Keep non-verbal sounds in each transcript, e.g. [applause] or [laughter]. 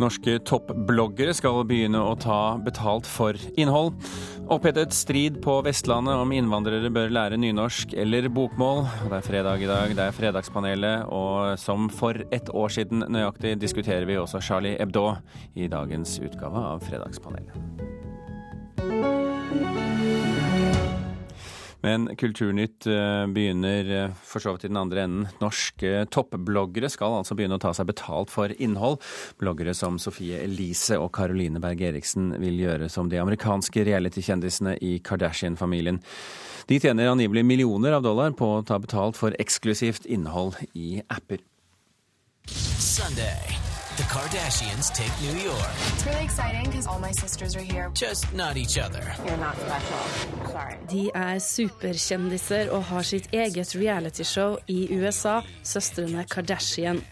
Norske toppbloggere skal begynne å ta betalt for innhold. Opphetet strid på Vestlandet om innvandrere bør lære nynorsk eller bokmål. Det er fredag i dag, det er Fredagspanelet, og som for ett år siden nøyaktig diskuterer vi også Charlie Hebdo i dagens utgave av Fredagspanelet. Men Kulturnytt eh, begynner eh, for så vidt i den andre enden. Norske toppbloggere skal altså begynne å ta seg betalt for innhold. Bloggere som Sofie Elise og Caroline Berg Eriksen vil gjøre som de amerikanske reality-kjendisene i Kardashian-familien. De tjener angivelig millioner av dollar på å ta betalt for eksklusivt innhold i apper. Sunday. The Kardashians take New York. It's really exciting because all my sisters are here. Just not each other. You're not special. Sorry. De er superkjendiser og har sitt eget realityshow i USA, søstrene Kardashian.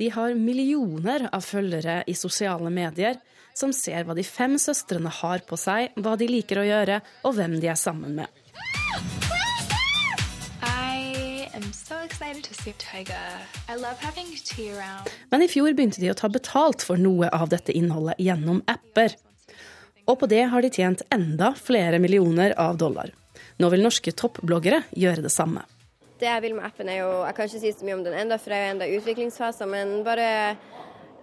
De har millioner av følgere i sosiale medier som ser hva de fem søstrene har på seg, hva de liker å gjøre, og hvem de er sammen med. Men i fjor begynte de å ta betalt for noe av dette innholdet gjennom apper. Og på det har de tjent enda flere millioner av dollar. Nå vil norske toppbloggere gjøre det samme. Det jeg vil med appen er jo Jeg kan ikke si så mye om den enda, for jeg er enda utviklingsfaser, men bare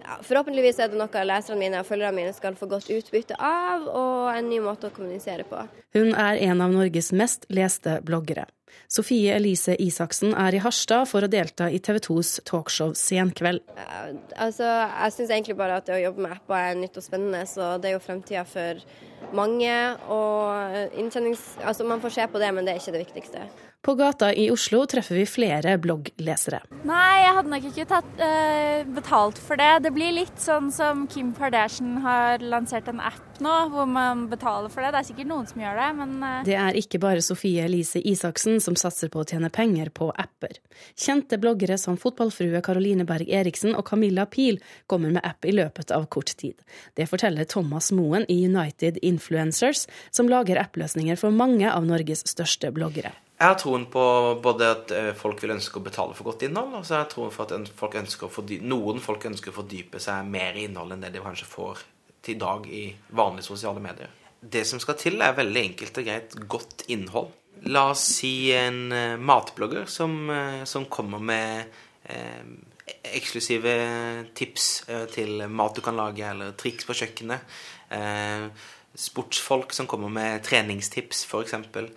ja, Forhåpentligvis er det noe leserne mine og følgerne mine skal få godt utbytte av, og en ny måte å kommunisere på. Hun er en av Norges mest leste bloggere. Sofie Elise Isaksen er i Harstad for å delta i TV 2s talkshow Senkveld. Altså, jeg syns egentlig bare at det å jobbe med apper er nytt og spennende, så det er jo fremtida for mange. Og inntjenings... Altså, man får se på det, men det er ikke det viktigste. På gata i Oslo treffer vi flere blogglesere. Nei, jeg hadde nok ikke tatt uh, betalt for det. Det blir litt sånn som Kim Kardashian har lansert en app nå, hvor man betaler for det. Det er sikkert noen som gjør det, men uh... Det er ikke bare Sofie Elise Isaksen som satser på å tjene penger på apper. Kjente bloggere som fotballfrue Caroline Berg Eriksen og Camilla Pil kommer med app i løpet av kort tid. Det forteller Thomas Moen i United Influencers, som lager appløsninger for mange av Norges største bloggere. Jeg har troen på både at eh, folk vil ønske å betale for godt innhold, og så har jeg troen for at folk noen folk ønsker å fordype seg mer i innhold enn det de kanskje får til i dag i vanlige sosiale medier. Det som skal til, er veldig enkelt og greit godt innhold. La oss si en uh, matblogger som, uh, som, kommer med eh, eksklusive tips til mat du kan lage, eller triks på kjøkkenet. Uh, sportsfolk som kommer med treningstips, f.eks. eksempel.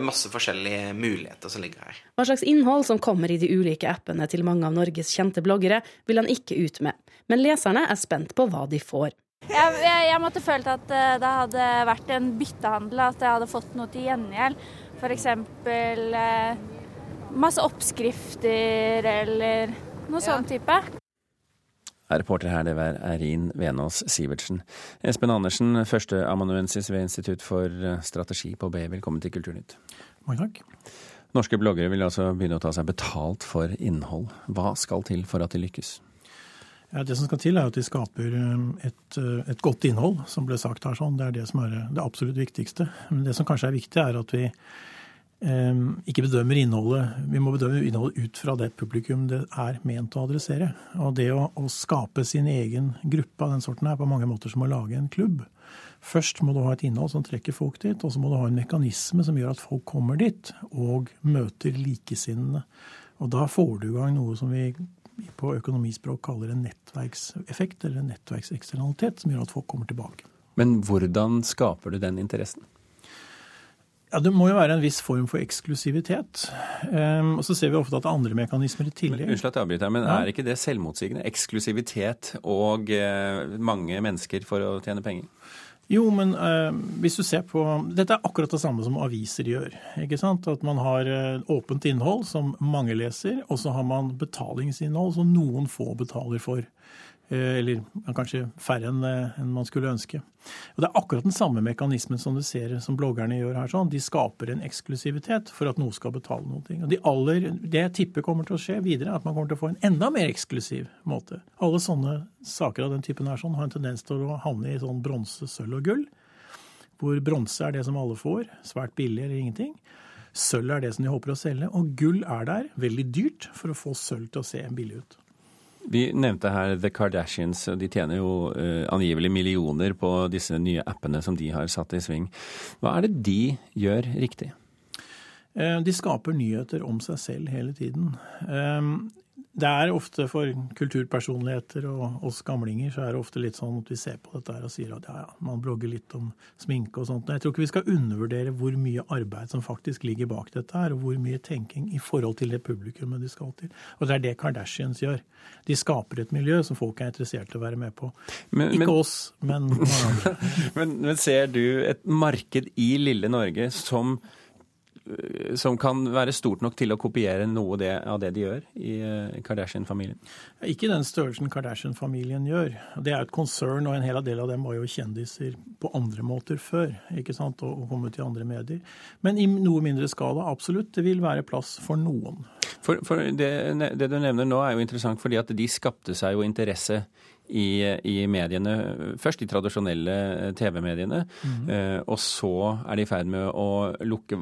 masse forskjellige muligheter som ligger her. Hva slags innhold som kommer i de ulike appene til mange av Norges kjente bloggere, vil han ikke ut med. Men leserne er spent på hva de får. Jeg, jeg, jeg måtte følt at eh, det hadde vært en byttehandel, at jeg hadde fått noe til gjengjeld. F.eks. Eh, masse oppskrifter eller noe ja. sånn type. Reporter her, det var Erin Venås Sivertsen. Espen Andersen, førsteamanuensis ved Institutt for eh, strategi på BI. Velkommen til Kulturnytt. Mange takk. Norske bloggere vil altså begynne å ta seg betalt for innhold. Hva skal til for at de lykkes? Ja, det som skal til, er at de skaper eh, et, eh, et godt innhold, som ble sagt her. sånn. Det er det som er det absolutt viktigste. Men det som kanskje er viktig, er at vi ikke bedømmer innholdet. Vi må bedømme innholdet ut fra det publikum det er ment å adressere. Og det å, å skape sin egen gruppe av den sorten er på mange måter som å lage en klubb. Først må du ha et innhold som trekker folk dit, og så må du ha en mekanisme som gjør at folk kommer dit og møter likesinnede. Og da får du i gang noe som vi på økonomispråk kaller en nettverkseffekt, eller en nettverkseksternalitet, som gjør at folk kommer tilbake. Men hvordan skaper du den interessen? Ja, Det må jo være en viss form for eksklusivitet. Um, og Så ser vi ofte at det er andre mekanismer i tillegg. Unnskyld at jeg avbryter, men ja. er ikke det selvmotsigende? Eksklusivitet og uh, mange mennesker for å tjene penger? Jo, men uh, hvis du ser på Dette er akkurat det samme som aviser gjør. ikke sant? At man har uh, åpent innhold som mange leser, og så har man betalingsinnhold som noen få betaler for. Eh, eller kanskje færre eh, enn man skulle ønske. Og Det er akkurat den samme mekanismen som du ser som bloggerne gjør her. sånn. De skaper en eksklusivitet for at noe skal betale noe. Og de aller, Det jeg tipper kommer til å skje videre, er at man kommer til å få en enda mer eksklusiv måte. Alle sånne saker av den typen her sånn, har en tendens til å havne i sånn bronse, sølv og gull. Hvor bronse er det som alle får, svært billig eller ingenting. Sølv er det som de håper å selge, og gull er der, veldig dyrt, for å få sølv til å se billig ut. Vi nevnte her The Kardashians, og de tjener jo uh, angivelig millioner på disse nye appene som de har satt i sving. Hva er det de gjør riktig? Eh, de skaper nyheter om seg selv hele tiden. Det er ofte for kulturpersonligheter og oss gamlinger så er det ofte litt sånn at vi ser på dette her og sier at ja, ja, man blogger litt om sminke og sånt. Jeg tror ikke vi skal undervurdere hvor mye arbeid som faktisk ligger bak dette her, og hvor mye tenking i forhold til det publikummet de skal til. Og det er det Kardashians gjør. De skaper et miljø som folk er interessert i å være med på. Men, ikke men, oss, men [laughs] men, men ser du et marked i lille Norge som som kan være stort nok til å kopiere noe av det de gjør i eh, Kardashian-familien? Ikke den størrelsen Kardashian-familien gjør. Det er et konsern, og en hel del av dem var jo kjendiser på andre måter før. ikke sant, Og kommet til andre medier. Men i noe mindre skala, absolutt. Det vil være plass for noen. For, for det, det, du nevner nå er jo interessant, fordi at de skapte seg jo interesse i, i mediene. Først de tradisjonelle eh, TV-mediene, mm. og så er de i ferd med å lukke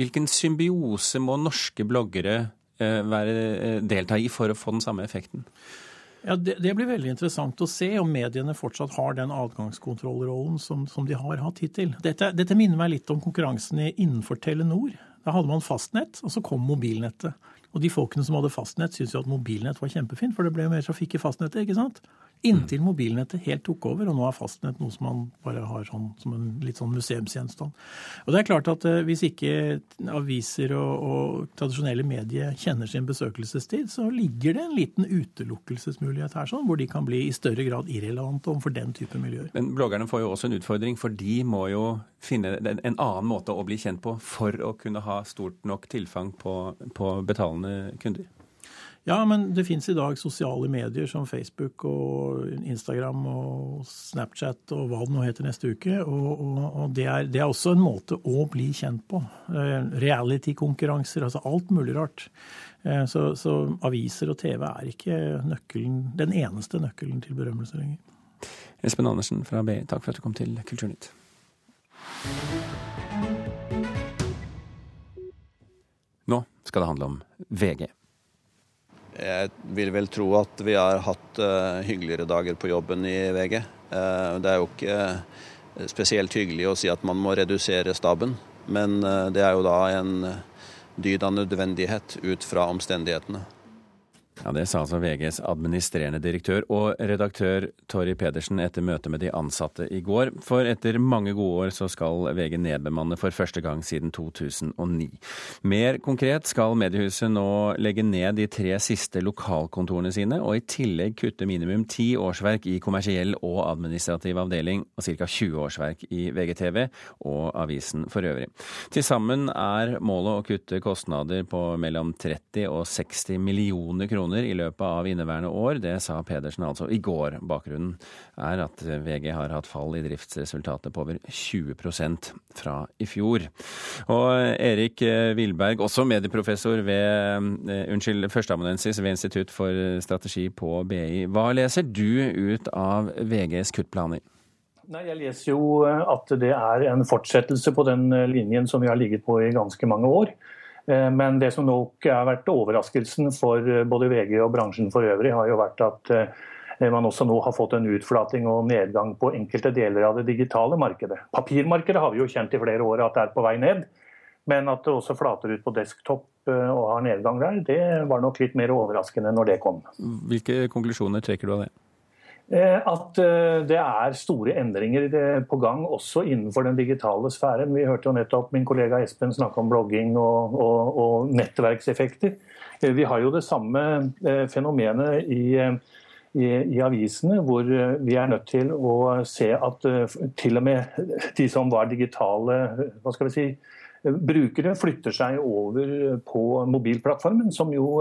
Hvilken symbiose må norske bloggere eh, være, delta i for å få den samme effekten? Ja, det, det, blir veldig interessant å se om mediene fortsatt har den adgangskontrollrollen som, som de har hatt hittil. Dette, dette, minner meg litt om konkurransen innenfor Telenor. Da hadde man fastnett, og så kom mobilnettet. Og de folkene som hadde fastnett, syntes jo at mobilnett var kjempefint, for det ble mer trafikk i fastnettet, ikke sant? Inntil mobilnettet helt tok over, og nå er fastnett noe som man bare har sånn, som en litt sånn museumsgjenstand. Og det er klart at eh, Hvis ikke aviser og, og, tradisjonelle medier kjenner sin besøkelsestid, så ligger det en liten utelukkelsesmulighet her, sånn, hvor de kan bli i større grad irrelevante overfor den type miljøer. Men bloggerne får jo også en utfordring, for de må jo finne en annen måte å bli kjent på for å kunne ha stort nok tilfang på, på betalende kunder. Ja, men det fins i dag sosiale medier som Facebook og Instagram og Snapchat og hva det nå heter neste uke. Og, og, og det, er, det, er, også en måte å bli kjent på. Eh, reality-konkurranser, altså alt mulig rart. Eh, så, så, aviser og TV er ikke nøkkelen, den eneste nøkkelen til berømmelse lenger. Espen Andersen fra BI, takk for at du kom til Kulturnytt. Nå skal det handle om VG. Jeg vil vel tro at vi har hatt uh, hyggeligere dager på jobben i VG. Uh, det er jo ikke uh, spesielt hyggelig å si at man må redusere staben, men det er jo da en dyd av nødvendighet ut fra omstendighetene. Ja, Det sa altså VGs administrerende direktør og redaktør Torry Pedersen etter møtet med de ansatte i går. For etter mange gode år så skal VG nedbemanne for første gang siden 2009. Mer konkret skal mediehuset nå legge ned de tre siste lokalkontorene sine, og i tillegg kutte minimum ti årsverk i kommersiell og administrativ avdeling, og ca. 20 årsverk i VGTV og avisen for øvrig. Til sammen er målet å kutte kostnader på mellom 30 og 60 millioner kroner kroner i løpet av inneværende år. Det sa Pedersen altså i går. Bakgrunnen er at VG har hatt fall i driftsresultatet på over 20% fra i fjor. Og Erik Wilberg, også medieprofessor ved eh, unnskyld, førsteamanuensis ved Institutt for strategi på BI. Hva leser du ut av VGs kuttplaner? Nei, Jeg leser jo at det er en fortsettelse på den linjen som vi har ligget på i ganske mange år. Eh, men det som nok har vært overraskelsen for eh, både VG og bransjen for øvrig, har jo vært at eh, man også nå har fått en utflating og nedgang på enkelte deler av det digitale markedet. Papirmarkedet har vi jo kjent i flere år at det er på vei ned. Men at det også flater ut på desktop og har nedgang der, det var nok litt mer overraskende når det kom. Hvilke konklusjoner trekker du av det? Eh, at eh, det er store endringer på gang også innenfor den digitale sfæren. Vi hørte jo nettopp min kollega Espen snakke om blogging og, og, og nettverkseffekter. Eh, vi har jo det samme fenomenet i, i, i, avisene, hvor vi er nødt til å se at til og med de som var digitale hva skal vi si, brukere, flytter seg over på mobilplattformen, som jo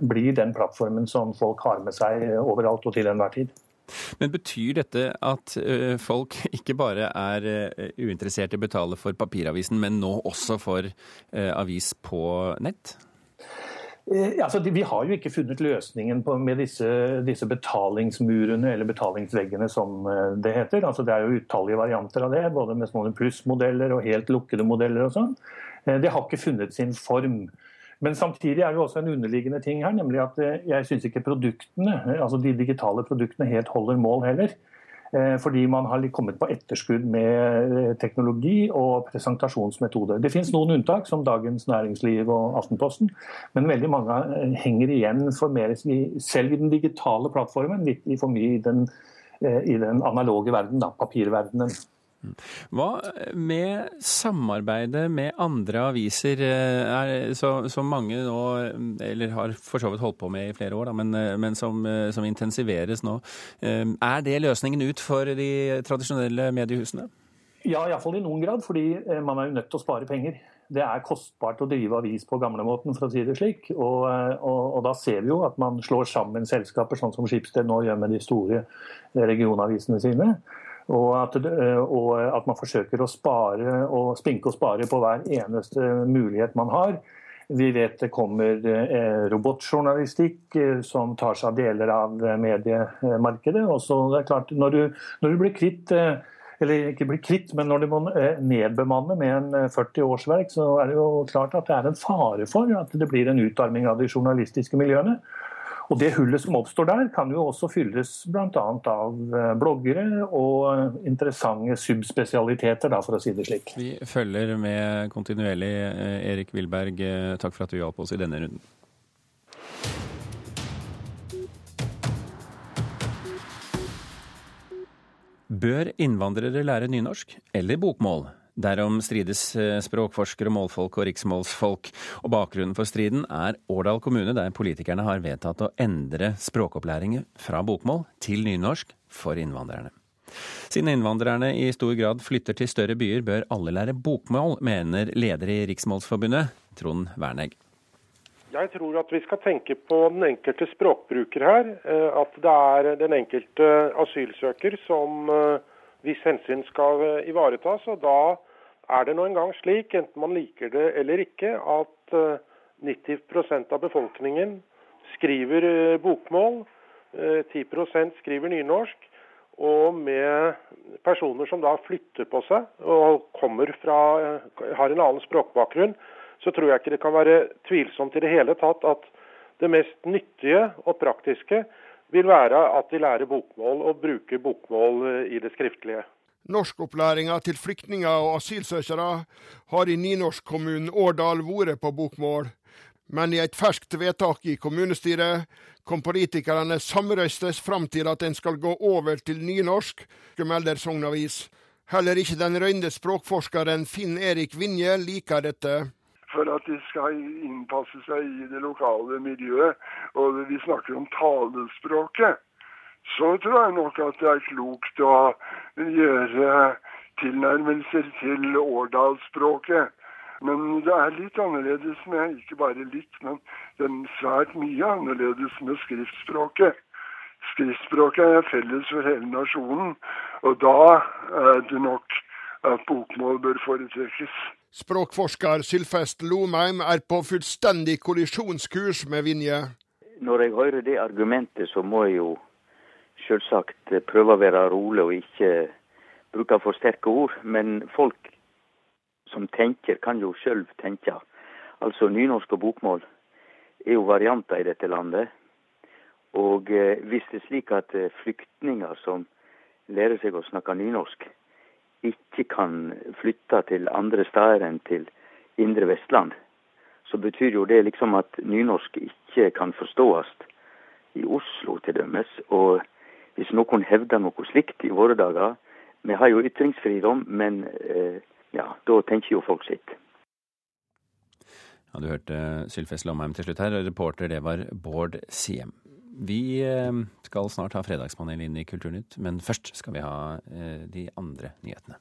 blir den plattformen som folk har med seg overalt og til enhver tid. Men betyr dette at folk [laughs] ikke bare er uinteressert i å betale for papiravisen, men nå også for avis på nett? Eh, altså, vi har jo ikke funnet løsningen på, med disse, disse, betalingsmurene eller betalingsveggene, som det heter. Altså, det er jo utallige varianter av det, både med små plussmodeller og helt lukkede modeller og sånn. Det har ikke funnet sin form. Men samtidig er det også en underliggende ting her, nemlig at jeg syns ikke produktene, altså de digitale produktene helt holder mål heller. Eh, fordi man har kommet på etterskudd med eh, teknologi og presentasjonsmetoder. Det finnes noen unntak, som Dagens Næringsliv og Aftenposten, men veldig mange eh, henger igjen for mer, selv i den digitale plattformen, litt for mye i den, i den analoge verden, da, papirverdenen. Hva med samarbeidet med andre aviser, eh, er, så, som mange nå, eller har for så vidt holdt på med i flere år, da, men, eh, men som, eh, som, intensiveres nå. Er det løsningen ut for de tradisjonelle mediehusene? Ja, iallfall i noen grad, fordi man er jo nødt til å spare penger. Det er kostbart å drive avis på gamlemåten, for å si det slik. Og, og, og, da ser vi jo at man slår sammen selskaper, sånn som Skipsted nå gjør med de store regionavisene sine. Og at, og at, man forsøker å spare og spinke og spare på hver eneste mulighet man har. Vi vet det kommer eh, robotjournalistikk eh, som tar seg av deler av mediemarkedet. Og så det er klart, når du, når du blir kvitt eh, eller ikke blir kvitt, men når du må nedbemanne med en 40 årsverk, så er det jo klart at det er en fare for at det blir en utarming av de journalistiske miljøene. Og Det hullet som oppstår der, kan jo også fylles bl.a. av eh, bloggere og interessante subspesialiteter, da, for å si det slik. Vi følger med kontinuerlig. Eh, Erik Wilberg, eh, takk for at du hjalp oss i denne runden. Bør innvandrere lære nynorsk eller bokmål? Derom strides eh, språkforskere, målfolk og riksmålsfolk. Og bakgrunnen for striden er Årdal kommune, der politikerne har vedtatt å endre språkopplæringen fra bokmål til nynorsk for innvandrerne. Siden innvandrerne i stor grad flytter til større byer, bør alle lære bokmål, mener leder i Riksmålsforbundet, Trond Wernegg. Jeg tror at vi skal tenke på den enkelte språkbruker her. Eh, at det er den enkelte asylsøker som eh, hvis hensyn skal ivaretas. Og da er det nå engang slik, enten man liker det eller ikke, at 90 eh, av befolkningen skriver eh, bokmål. 10 eh, skriver nynorsk. Og med personer som da flytter på seg og fra, har en annen språkbakgrunn, så tror jeg ikke det kan være tvilsomt i det hele tatt at det mest nyttige og praktiske vil være at de lærer bokmål og bruker bokmål i det skriftlige. Norskopplæringa til flyktninger og asylsøkere har i nynorskkommunen Årdal vært på bokmål, men i et ferskt vedtak i kommunestyret kom politikerne samrøystes fram til at en skal gå over til nynorsk, melder Sognavis. Heller ikke den røynde språkforskeren Finn Erik Vinje liker dette. For at de skal innpasse seg i det lokale miljøet, og vi snakker om talespråket så tror jeg nok at det er klokt å gjøre tilnærmelser til årdalsspråket. Men det er litt annerledes med ikke bare litt, men det er svært mye annerledes med skriftspråket. Skriftspråket er felles for hele nasjonen, og da er det nok at bokmål bør foretrekkes. Språkforsker Sylfest Lomheim er på fullstendig kollisjonskurs med Vinje. Når jeg hører det argumentet, så må jeg jo selvsagt prøve å være rolig og ikke bruke for sterke ord. Men folk som tenker, kan jo sjøl tenke. Altså nynorsk og bokmål er jo varianter i dette landet. Og eh, hvis det er slik at eh, flyktninger som lærer seg å snakke nynorsk, ikke kan flytte til andre steder enn til indre Vestland, så betyr jo det liksom at nynorsk ikke kan forstås i Oslo til dømes. Og hvis noen hevder noe slikt i våre dager Vi har jo ytringsfridom, men eh, ja, da tenker jo folk sitt. Ja, Du hørte Sylfest Lomheim til slutt her, og reporter det var Bård Siem. Vi eh, skal snart ha Fredagspanelet inn i Kulturnytt, men først skal vi ha eh, de andre nyhetene.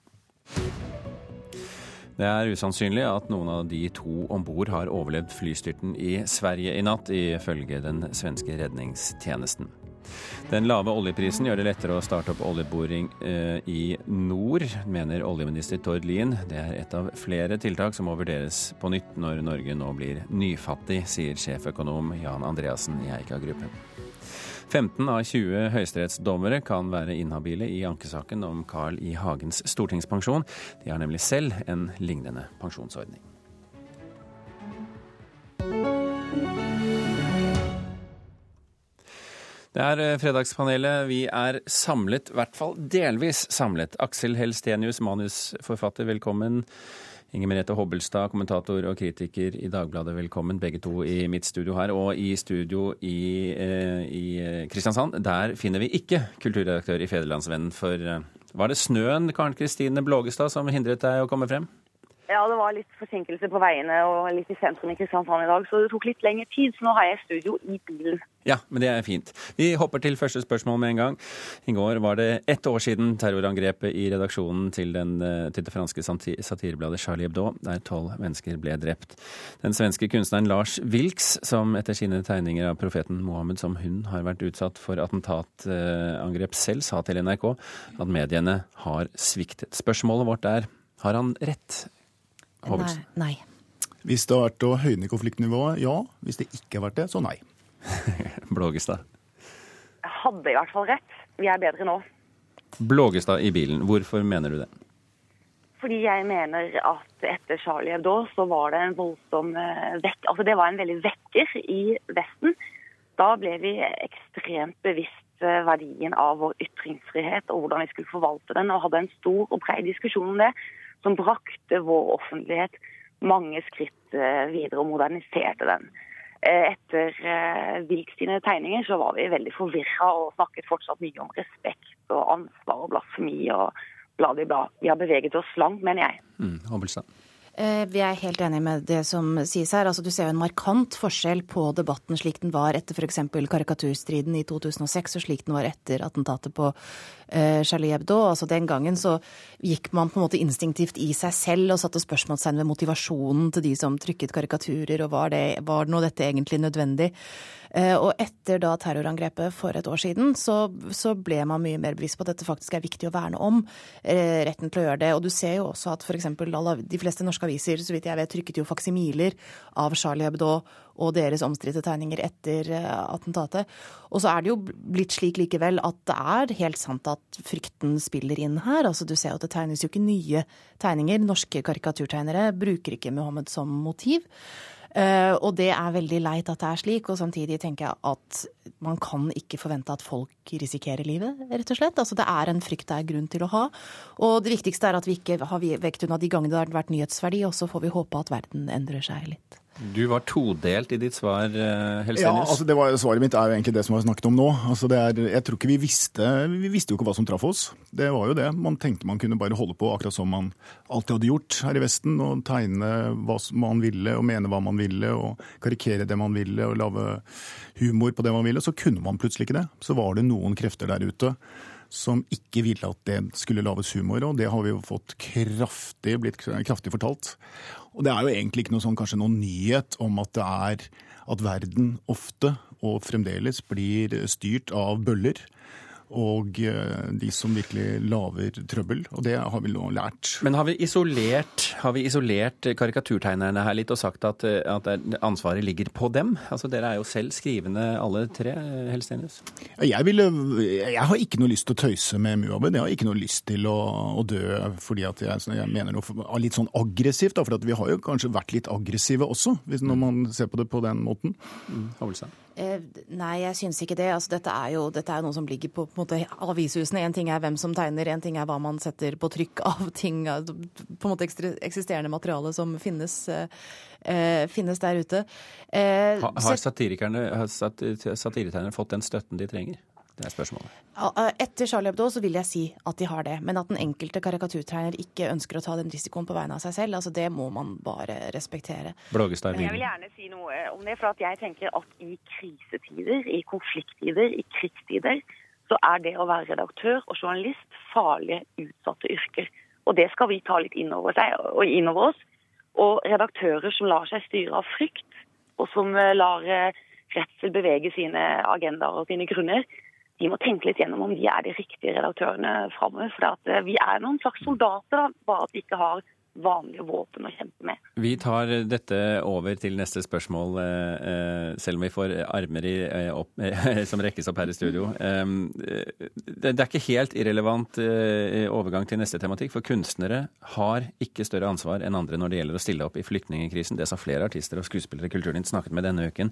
Det er usannsynlig at noen av de to om bord har overlevd flystyrten i Sverige i natt, ifølge den svenske redningstjenesten. Den lave oljeprisen gjør det lettere å starte opp oljeboring eh, i nord, mener oljeminister Tord Lien. Det er et av flere tiltak som må vurderes på nytt når Norge nå blir nyfattig, sier sjeføkonom Jan Andreassen i Eika Gruppen. 15 av 20 høyesterettsdommere kan være inhabile i ankesaken om Carl I. Hagens stortingspensjon. De har nemlig selv en lignende pensjonsordning. Det er eh, Fredagspanelet. Vi er samlet, i hvert fall delvis samlet. Aksel Helstenius, manusforfatter, velkommen. Inger Merete Hobbelstad, kommentator og kritiker i Dagbladet, velkommen. Begge to i mitt studio her. Og i studio i, eh, i eh, Kristiansand, der finner vi ikke kulturredaktør i Federlandsvennen. For var det snøen, Karen Kristine Blågestad, som hindret deg å komme frem? Ja, det var litt forsinkelse på veiene og litt i sentrum i Kristiansand i dag, så det tok litt lengre tid. Så nå har jeg studio i bilen. Ja, men det er fint. Vi hopper til første spørsmål med en gang. I går var det ett år siden terrorangrepet i redaksjonen til, den, eh, til det franske satirebladet Charlie Hebdo, der tolv mennesker ble drept. Den svenske kunstneren Lars Wilks, som etter sine tegninger av profeten Mohammed som hun har vært utsatt for attentatangrep selv, sa til NRK at mediene har sviktet. Spørsmålet vårt er har han rett? Nei. nei. Hvis det har vært å høyne konfliktnivået, ja. Hvis det ikke har vært det, så nei. [laughs] Blågestad? Jeg hadde i hvert fall rett. Vi er bedre nå. Blågestad i bilen. Hvorfor mener du det? Fordi jeg mener at etter Charlie Hebdo så var det en voldsom eh, vekk... Altså det var en veldig vekker i Vesten. Da ble vi ekstremt bevisst eh, verdien av vår ytringsfrihet og hvordan vi skulle forvalte den, og hadde en stor og bred diskusjon om det som brakte vår offentlighet mange skritt eh, videre og moderniserte den. Eh, etter eh, sine tegninger så var vi veldig forvirra og snakket fortsatt mye om respekt og ansvar og blasfemi og bla, bla, bla. Vi har beveget oss langt, mener jeg. Mm, Eh, vi er helt enig med det som sies her. Altså, du ser jo en markant forskjell på debatten slik den var etter f.eks. karikaturstriden i 2006, og slik den var etter attentatet på Charlie Hebdo. Altså, den gangen så gikk man på en måte instinktivt i seg selv og satte spørsmålstegn ved motivasjonen til de som trykket karikaturer, og var, det, var nå dette egentlig nødvendig? Eh, og etter da terrorangrepet for et år siden, så, så, ble man mye mer bevisst på at dette faktisk er viktig å verne om. Eh, retten til å gjøre det. Og du ser jo også at f.eks. de fleste norske aviser, så vidt jeg vet, trykket jo faksimiler av Charlie Hebdo og deres omstridte tegninger etter eh, attentatet. Og så er det jo blitt slik likevel at det er helt sant at frykten spiller inn her. Altså Du ser at det tegnes jo ikke nye tegninger. Norske karikaturtegnere bruker ikke Muhammed som motiv. Uh, og det er veldig leit at det er slik, og samtidig tenker jeg at man kan ikke forvente at folk risikerer livet, rett og slett. Altså det er en frykt det er grunn til å ha. Og det viktigste er at vi ikke har vekt unna de gangene det har vært nyhetsverdi, og så får vi håpe at verden endrer seg litt. Du var todelt i ditt svar, eh, Helsenius. Ja, altså det var, Svaret mitt er jo egentlig det som vi har snakket om nå. Altså det er, jeg tror ikke Vi visste vi visste jo ikke hva som traff oss. Det var jo det. Man tenkte man kunne bare holde på akkurat som man alltid hadde gjort her i Vesten. Og tegne hva man ville, og mene hva man ville, og karikere det man ville, og lage humor på det man ville. Så kunne man plutselig ikke det. Så var det noen krefter der ute som ikke ville at det skulle lages humor, og det har vi jo fått kraftig, blitt kraftig fortalt. Og det er jo egentlig ikke noe sånn, kanskje noen nyhet om at det er at verden ofte og fremdeles blir styrt av bøller og eh, de som virkelig lager trøbbel. Og det har vi nå lært. Men har vi isolert, har vi isolert karikaturtegnerne her litt og sagt at, at, ansvaret ligger på dem? Altså Dere er jo selv skrivende alle tre, Helstenius. Jeg, ville, jeg har ikke noe lyst til å tøyse med Muhammed. Jeg har ikke noe lyst til å, å dø fordi at jeg, jeg mener noe litt sånn aggressivt. Da, for vi har jo kanskje vært litt aggressive også, når man ser på det på den måten. Mm, Eh, nei, jeg syns ikke det. Altså, dette, er jo, dette er noe som ligger på, på måte, avishusene. En ting er hvem som tegner, en ting er hva man setter på trykk [laughs] av ting, på en måte eksisterende materiale som finnes, eh, finnes der ute. Eh, har, har satiretegnerne fått den støtten de trenger? Det er spørsmålet. Etter Charlie Hebdo så vil jeg si at de har det. Men at den enkelte karikaturtegner ikke ønsker å ta den risikoen på vegne av seg selv, altså det må man bare respektere. Blågestad, jeg vil gjerne si noe om det. For at jeg tenker at i krisetider, i konflikttider, i krigstider, så er det å være redaktør og journalist farlige, utsatte yrker. Og det skal vi ta litt innover, seg, og innover oss. Og redaktører som lar seg styre av frykt, og som eh, lar eh, redsel bevege sine agendaer og sine grunner, de må tenke litt gjennom om de er de riktige redaktørene framover. For eh, vi er noen slags soldater, da, bare at vi ikke har vanlige våpen å kjempe med. Vi tar dette over til neste spørsmål, eh, selv om vi får armer i, eh, opp, [laughs] som rekkes opp her i studio. Det er ikke helt irrelevant overgang til neste tematikk, for kunstnere har ikke større ansvar enn andre når det gjelder å stille opp i flyktningkrisen. Det sa flere artister og skuespillere i Kulturnytt snakket med denne uken.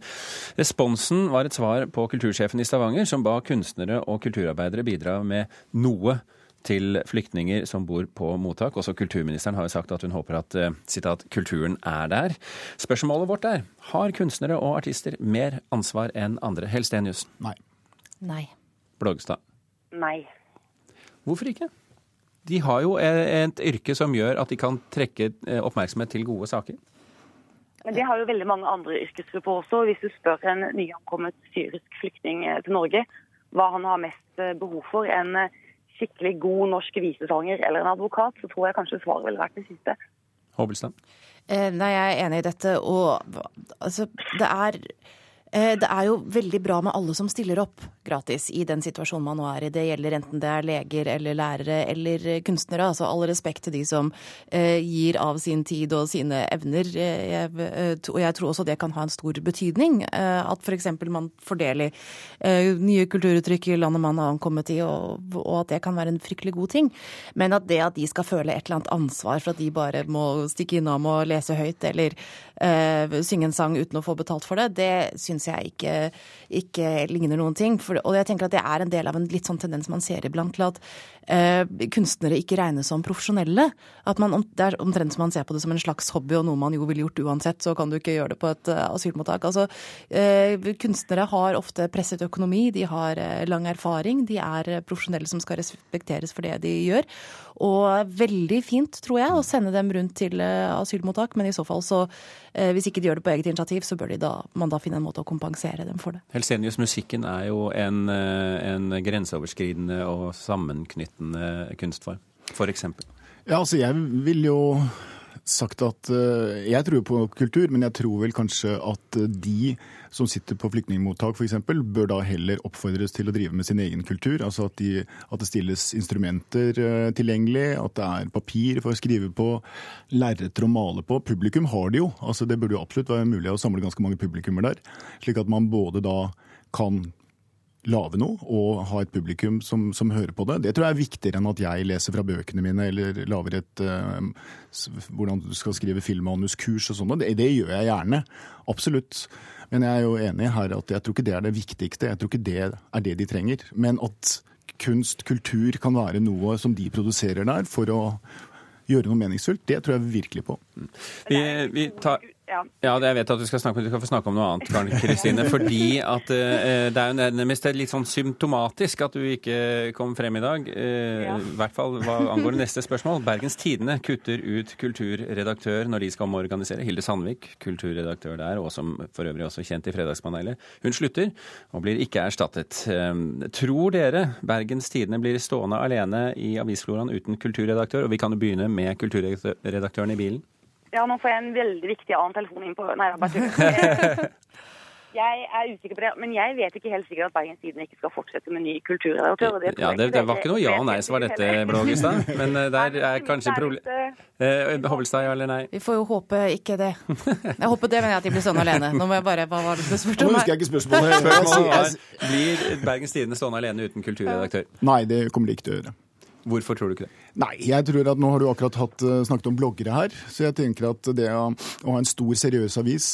Responsen var et svar på kultursjefen i Stavanger, som ba kunstnere og kulturarbeidere bidra med noe til flyktninger som bor på mottak. Også kulturministeren har jo sagt at hun håper at eh, citat, kulturen er der. Spørsmålet vårt er har kunstnere og artister mer ansvar enn andre. Helstenius? Nei. Nei. Blågestad? Nei. Hvorfor ikke? De har jo et yrke som gjør at de kan trekke eh, oppmerksomhet til gode saker. Men det har jo veldig mange andre yrkesgrupper også. Hvis du spør en nyankommet syrisk flyktning eh, til Norge hva han har mest behov for, en skikkelig god norsk visesanger eller en advokat, så tror jeg kanskje svaret ville vært det siste. Håbelstad? Eh, nei, jeg er enig i dette. Og altså, det er det er jo veldig bra med alle som stiller opp gratis i den situasjonen man nå er i. Det gjelder enten det er leger eller lærere eller kunstnere. Altså all respekt til de som eh, gir av sin tid og sine evner. Eh, og jeg tror også det kan ha en stor betydning. At f.eks. man fordeler nye kulturuttrykk i landet man har ankommet i, og, at det kan være en fryktelig god ting. Men at det at de skal føle et eller annet ansvar for at de bare må stikke innom og lese høyt eller synge en sang uten å få betalt for det, det syns jeg ikke, ikke, ligner noen ting. For, og jeg tenker at det er en del av en litt sånn tendens man ser iblant til at kunstnere ikke regnes som profesjonelle. At man, Det er omtrent som man ser på det som en slags hobby og noe man jo ville gjort uansett, så kan du ikke gjøre det på et uh, asylmottak. Altså, eh, kunstnere har ofte presset økonomi, de har eh, lang erfaring, de er profesjonelle som skal respekteres for det de gjør. Og veldig fint, tror jeg, å sende dem rundt til eh, asylmottak, men i så fall så, eh, hvis ikke de gjør det på eget initiativ, så bør da, man da finne en måte å kompensere dem for det. Helsenius, musikken er jo en, eh, en grenseoverskridende og sammenknyttende kunstform, f.eks. Ja, altså jeg vil jo sagt at jeg tror på kultur, men jeg tror vel kanskje at de som sitter på flyktningmottak f.eks., bør da heller oppfordres til å drive med sin egen kultur. Altså at, de, at det stilles instrumenter tilgjengelig, at det er papir for å skrive på, lerreter å male på. Publikum har de jo. Altså det burde jo absolutt være mulig å samle ganske mange publikummer der. Slik at man både da kan lage noe og ha et publikum som, som, hører på det. Det tror jeg er viktigere enn at jeg leser fra bøkene mine eller lager et uh, hvordan du skal skrive filmmanuskurs og sånn. Det, det gjør jeg gjerne. Absolutt. Men jeg er jo enig her at jeg tror ikke det er det viktigste. Jeg tror ikke det er det de trenger. Men at kunst, kultur, kan være noe som de produserer der for å gjøre noe meningsfullt, det tror jeg virkelig på. Vi, vi tar ja. ja, jeg vet at du skal, snakke, du skal få snakke om noe annet, Karen [laughs] Kristine. fordi at eh, det er jo nærmest litt sånn symptomatisk at du ikke kom frem i dag. Eh, ja. I hvert fall hva angår neste spørsmål. Bergens Tidende kutter ut kulturredaktør når de skal omorganisere. Hilde Sandvik, kulturredaktør der, og som for øvrig også kjent i Fredagspanelet. Hun slutter og blir ikke erstattet. Eh, tror dere Bergens Tidende blir stående alene i avisfloraen uten kulturredaktør? Og vi kan jo begynne med kulturredaktøren i bilen. Ja, nå får jeg en veldig viktig annen telefon inn på Nei, bare tuller. [laughs] Jeg er usikker på det, men jeg vet ikke helt sikkert at Bergens Tidende ikke skal fortsette med ny kulturredaktør. Det, ja, det, det, var ikke noe ja og nei som var dette, Blågestad. Men uh, der [laughs] er kanskje problem... Eh, Hovelstad, ja eller nei? Vi får jo håpe ikke det. Jeg håper det, mener jeg at de blir stående alene. Nå må jeg bare, Hva var det du spurte om? Nå husker jeg ikke spørsmålet. spørsmålet blir Bergens Tidende stående alene uten kulturredaktør? Nei, det kommer de ikke til å gjøre. Hvorfor tror du ikke det? Nei, jeg tror at Nå har du akkurat hatt, eh, snakket om bloggere her. Så jeg tenker at det å, å ha en stor, seriøs avis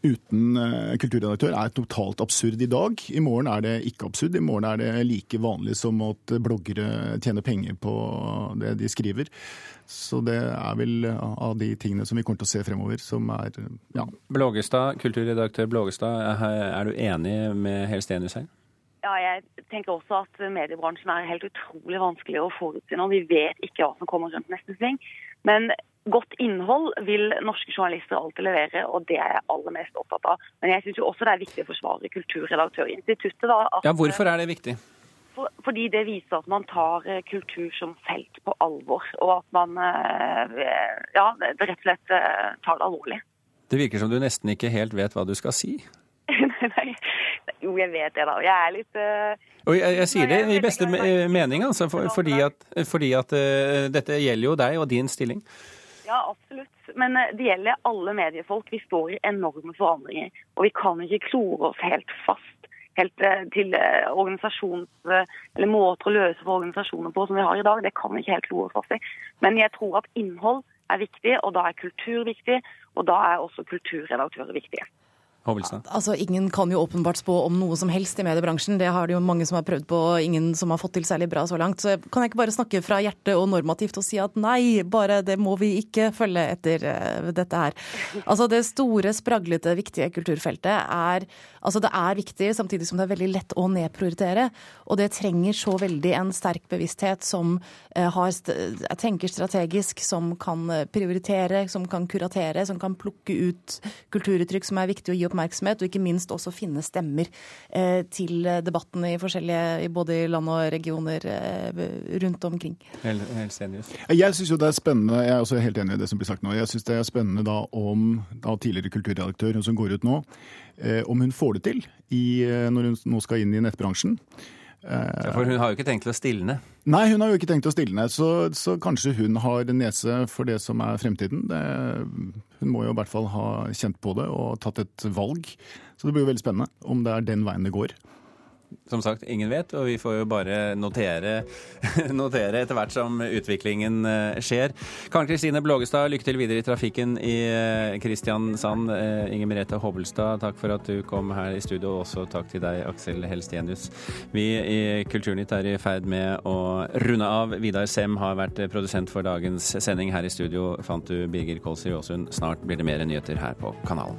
uten uh, kulturredaktør er totalt absurd i dag. I morgen er det ikke absurd. I morgen er det like vanlig som at bloggere tjener penger på det de skriver. Så det er vel av de tingene som vi kommer til å se fremover, som er ja. Blågestad, kulturredaktør Blågestad, er du enig med Helstenius her? Ja, jeg tenker også at mediebransjen er helt utrolig vanskelig å forutsi nå. Vi vet ikke hva som kommer rundt neste sving. Men godt innhold vil norske journalister alltid levere, og det er jeg aller mest opptatt av. Men jeg syns også det er viktig å forsvare Kulturredaktørinstituttet. Da, at, ja, Hvorfor er det viktig? For, fordi det viser at man tar eh, kultur som felt på alvor, og at man eh, ja, rett og slett eh, tar det alvorlig. Det virker som du nesten ikke helt vet hva du skal si. [laughs] Nei, [laughs] jo, jeg vet det, da. Jeg er litt uh... Og jeg, jeg, sier det i beste mening, altså, for, fordi at, fordi at uh, dette gjelder jo deg og din stilling. Ja, absolutt. Men eh, det gjelder alle mediefolk. Vi står i enorme forandringer. Og vi kan ikke klore oss helt fast helt eh, til eh, organisasjons- eller måter å løse for organisasjoner på som vi har i dag. Det kan vi ikke helt klore oss fast i. Men jeg tror at innhold er viktig, og da er kultur viktig. Og da er også kulturredaktører viktige. Hovelstad? Altså, Ingen kan jo åpenbart spå om noe som helst i mediebransjen. Det har det jo mange som har prøvd på, og ingen som har fått til særlig bra så langt. Så kan jeg ikke bare snakke fra hjertet og normativt og si at nei, bare det må vi ikke følge etter uh, dette her. Altså Det store, spraglete, viktige kulturfeltet er Altså det er viktig, samtidig som det er veldig lett å nedprioritere. Og det trenger så veldig en sterk bevissthet som har, jeg tenker strategisk, som kan prioritere, som kan kuratere, som kan plukke ut kulturuttrykk som er viktig å gi oppmerksomhet, og ikke minst også finne stemmer eh, til debatten i forskjellige, både i land og regioner eh, rundt omkring. Jeg syns jo det er spennende, jeg er også helt enig i det som blir sagt nå. Jeg syns det er spennende da om da tidligere kulturredaktør, hun som går ut nå, eh, om hun får det til i, når hun nå skal inn i nettbransjen. For hun har jo ikke tenkt å stilne? Nei, hun har jo ikke tenkt å stilne. Så, så kanskje hun har nese for det som er fremtiden. Det, hun må jo i hvert fall ha kjent på det og tatt et valg. Så det blir jo veldig spennende om det er den veien det går. Som sagt, ingen vet, og vi får jo bare notere, [laughs] notere etter hvert som utviklingen eh, skjer. Karen Kristine Blågestad, lykke til videre i trafikken i eh, Kristiansand. Eh, Inger Merete Hobbelstad, takk for at du kom her i studio, og også takk til deg, Aksel Helstenius. Vi i Kulturnytt er i ferd med å runde av. Vidar Sem har vært produsent for dagens sending. Her i studio fant du Birger Kolsrud Aasund. Snart blir det mer nyheter her på kanalen.